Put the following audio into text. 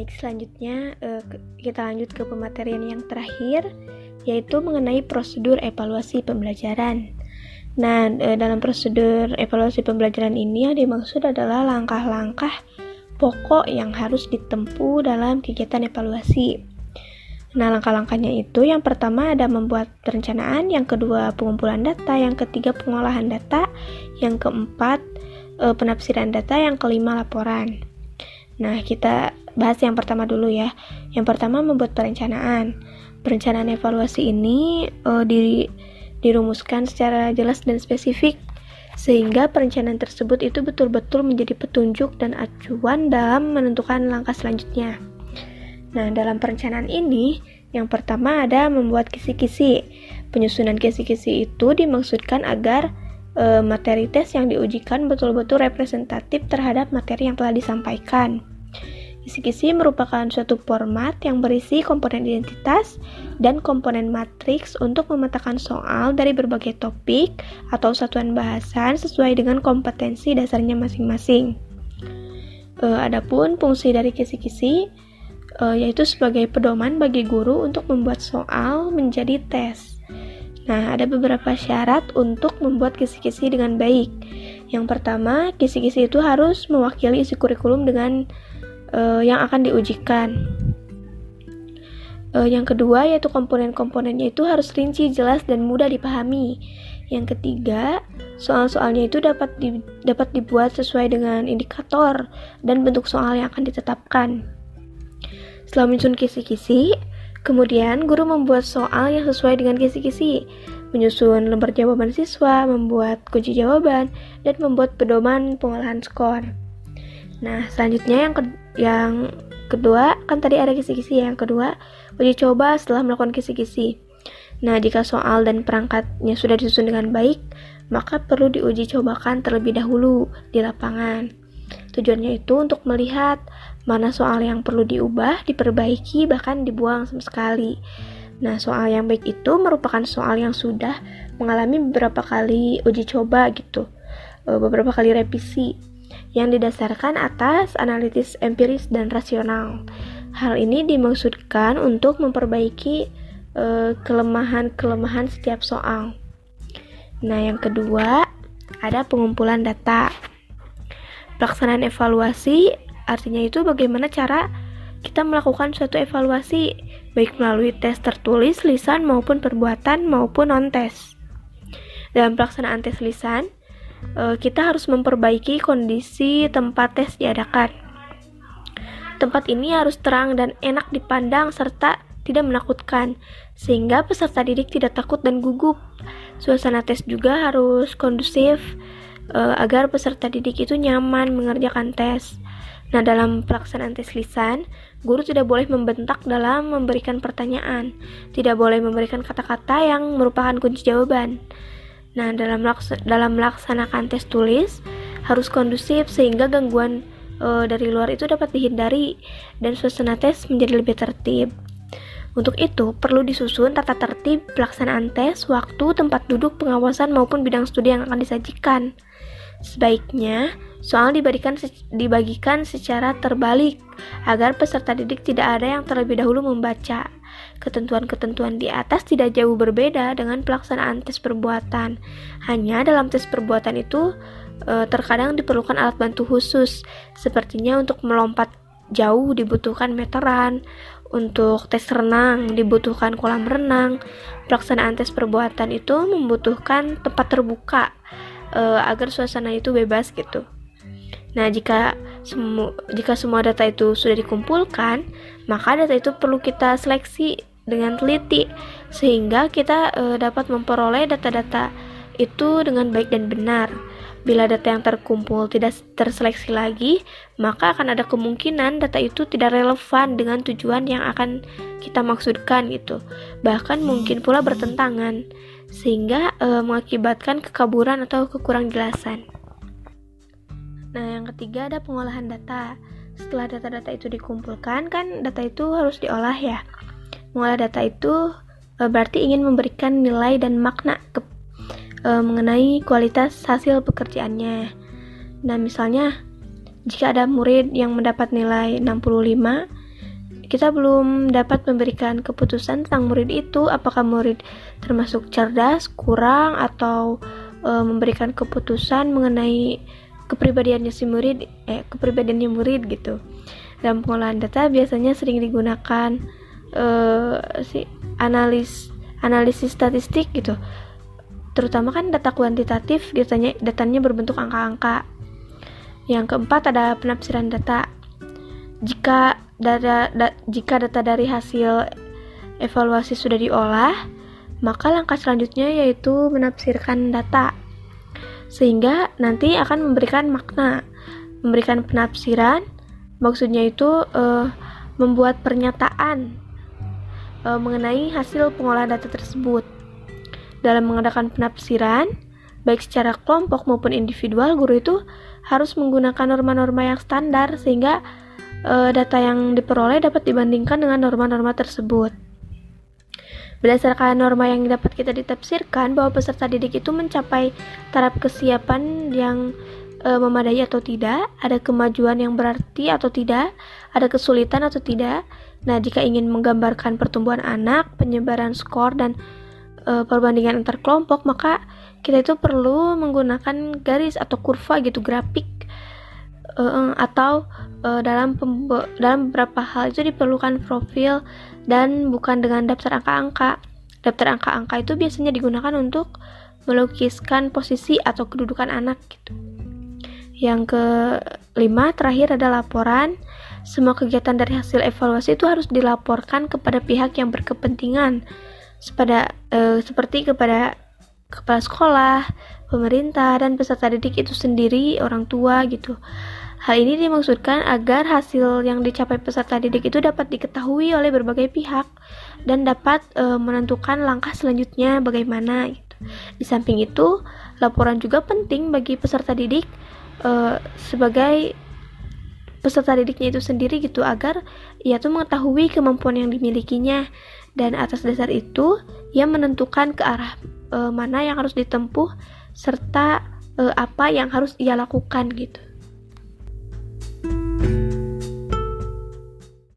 baik selanjutnya uh, kita lanjut ke pematerian yang terakhir yaitu mengenai prosedur evaluasi pembelajaran. Nah, uh, dalam prosedur evaluasi pembelajaran ini yang dimaksud adalah langkah-langkah pokok yang harus ditempuh dalam kegiatan evaluasi. Nah, langkah-langkahnya itu yang pertama ada membuat perencanaan, yang kedua pengumpulan data, yang ketiga pengolahan data, yang keempat e, penafsiran data, yang kelima laporan. Nah, kita bahas yang pertama dulu ya. Yang pertama membuat perencanaan. Perencanaan evaluasi ini e, di, dirumuskan secara jelas dan spesifik sehingga perencanaan tersebut itu betul-betul menjadi petunjuk dan acuan dalam menentukan langkah selanjutnya. Nah, dalam perencanaan ini, yang pertama ada membuat kisi-kisi. Penyusunan kisi-kisi itu dimaksudkan agar e, materi tes yang diujikan betul-betul representatif terhadap materi yang telah disampaikan. Kisi-kisi merupakan suatu format yang berisi komponen identitas dan komponen matriks untuk memetakan soal dari berbagai topik atau satuan bahasan sesuai dengan kompetensi dasarnya masing-masing. E, adapun fungsi dari kisi-kisi uh, yaitu sebagai pedoman bagi guru untuk membuat soal menjadi tes. Nah, ada beberapa syarat untuk membuat kisi-kisi dengan baik. Yang pertama, kisi-kisi itu harus mewakili isi kurikulum dengan uh, yang akan diujikan. Uh, yang kedua, yaitu komponen-komponennya itu harus rinci, jelas, dan mudah dipahami. Yang ketiga, soal-soalnya itu dapat di, dapat dibuat sesuai dengan indikator dan bentuk soal yang akan ditetapkan. Setelah menyusun kisi-kisi, kemudian guru membuat soal yang sesuai dengan kisi-kisi, menyusun lembar jawaban siswa, membuat kunci jawaban, dan membuat pedoman pengolahan skor. Nah, selanjutnya yang ke yang kedua, kan tadi ada kisi-kisi ya. Yang kedua, uji coba setelah melakukan kisi-kisi. Nah, jika soal dan perangkatnya sudah disusun dengan baik, maka perlu diuji cobakan terlebih dahulu di lapangan. Tujuannya itu untuk melihat mana soal yang perlu diubah, diperbaiki, bahkan dibuang sama sekali. Nah, soal yang baik itu merupakan soal yang sudah mengalami beberapa kali uji coba gitu, e, beberapa kali revisi yang didasarkan atas analisis empiris dan rasional. Hal ini dimaksudkan untuk memperbaiki e, kelemahan-kelemahan setiap soal. Nah, yang kedua ada pengumpulan data. Pelaksanaan evaluasi Artinya itu bagaimana cara kita melakukan suatu evaluasi baik melalui tes tertulis, lisan maupun perbuatan maupun non-tes. Dalam pelaksanaan tes lisan, eh, kita harus memperbaiki kondisi tempat tes diadakan. Tempat ini harus terang dan enak dipandang serta tidak menakutkan, sehingga peserta didik tidak takut dan gugup. Suasana tes juga harus kondusif eh, agar peserta didik itu nyaman mengerjakan tes. Nah, dalam pelaksanaan tes lisan, guru tidak boleh membentak dalam memberikan pertanyaan, tidak boleh memberikan kata-kata yang merupakan kunci jawaban. Nah, dalam dalam melaksanakan tes tulis harus kondusif sehingga gangguan e, dari luar itu dapat dihindari dan suasana tes menjadi lebih tertib. Untuk itu, perlu disusun tata tertib pelaksanaan tes, waktu, tempat duduk, pengawasan maupun bidang studi yang akan disajikan. Sebaiknya, soal dibagikan, dibagikan secara terbalik agar peserta didik tidak ada yang terlebih dahulu membaca. Ketentuan-ketentuan di atas tidak jauh berbeda dengan pelaksanaan tes perbuatan. Hanya dalam tes perbuatan itu e, terkadang diperlukan alat bantu khusus, sepertinya untuk melompat jauh dibutuhkan meteran, untuk tes renang dibutuhkan kolam renang. Pelaksanaan tes perbuatan itu membutuhkan tempat terbuka uh, agar suasana itu bebas gitu. Nah, jika semu jika semua data itu sudah dikumpulkan, maka data itu perlu kita seleksi dengan teliti sehingga kita uh, dapat memperoleh data-data itu dengan baik dan benar. Bila data yang terkumpul tidak terseleksi lagi, maka akan ada kemungkinan data itu tidak relevan dengan tujuan yang akan kita maksudkan gitu. Bahkan mungkin pula bertentangan sehingga e, mengakibatkan kekaburan atau kekurang jelasan. Nah, yang ketiga ada pengolahan data. Setelah data-data itu dikumpulkan, kan data itu harus diolah ya. Mengolah data itu e, berarti ingin memberikan nilai dan makna ke, e, mengenai kualitas hasil pekerjaannya. Nah, misalnya jika ada murid yang mendapat nilai 65, kita belum dapat memberikan keputusan tentang murid itu apakah murid termasuk cerdas, kurang atau e, memberikan keputusan mengenai kepribadiannya si murid eh kepribadiannya murid gitu. Dalam pengolahan data biasanya sering digunakan e, si analis analisis statistik gitu. Terutama kan data kuantitatif datanya datanya berbentuk angka-angka. Yang keempat ada penafsiran data. Jika data, da, jika data dari hasil evaluasi sudah diolah, maka langkah selanjutnya yaitu menafsirkan data. Sehingga nanti akan memberikan makna, memberikan penafsiran, maksudnya itu uh, membuat pernyataan uh, mengenai hasil pengolahan data tersebut. Dalam mengadakan penafsiran, baik secara kelompok maupun individual, guru itu harus menggunakan norma-norma yang standar sehingga e, data yang diperoleh dapat dibandingkan dengan norma-norma tersebut. Berdasarkan norma yang dapat kita ditafsirkan bahwa peserta didik itu mencapai taraf kesiapan yang e, memadai atau tidak, ada kemajuan yang berarti atau tidak, ada kesulitan atau tidak. Nah, jika ingin menggambarkan pertumbuhan anak, penyebaran skor dan e, perbandingan antar kelompok, maka kita itu perlu menggunakan garis atau kurva gitu grafik uh, atau uh, dalam dalam beberapa hal itu diperlukan profil dan bukan dengan daftar angka-angka. Daftar angka-angka itu biasanya digunakan untuk melukiskan posisi atau kedudukan anak gitu. Yang kelima terakhir ada laporan. Semua kegiatan dari hasil evaluasi itu harus dilaporkan kepada pihak yang berkepentingan sepada uh, seperti kepada kepala sekolah, pemerintah, dan peserta didik itu sendiri, orang tua gitu. Hal ini dimaksudkan agar hasil yang dicapai peserta didik itu dapat diketahui oleh berbagai pihak dan dapat e, menentukan langkah selanjutnya bagaimana gitu. Di samping itu, laporan juga penting bagi peserta didik e, sebagai peserta didiknya itu sendiri gitu agar ia tuh mengetahui kemampuan yang dimilikinya dan atas dasar itu ia menentukan ke arah e, mana yang harus ditempuh serta e, apa yang harus ia lakukan gitu.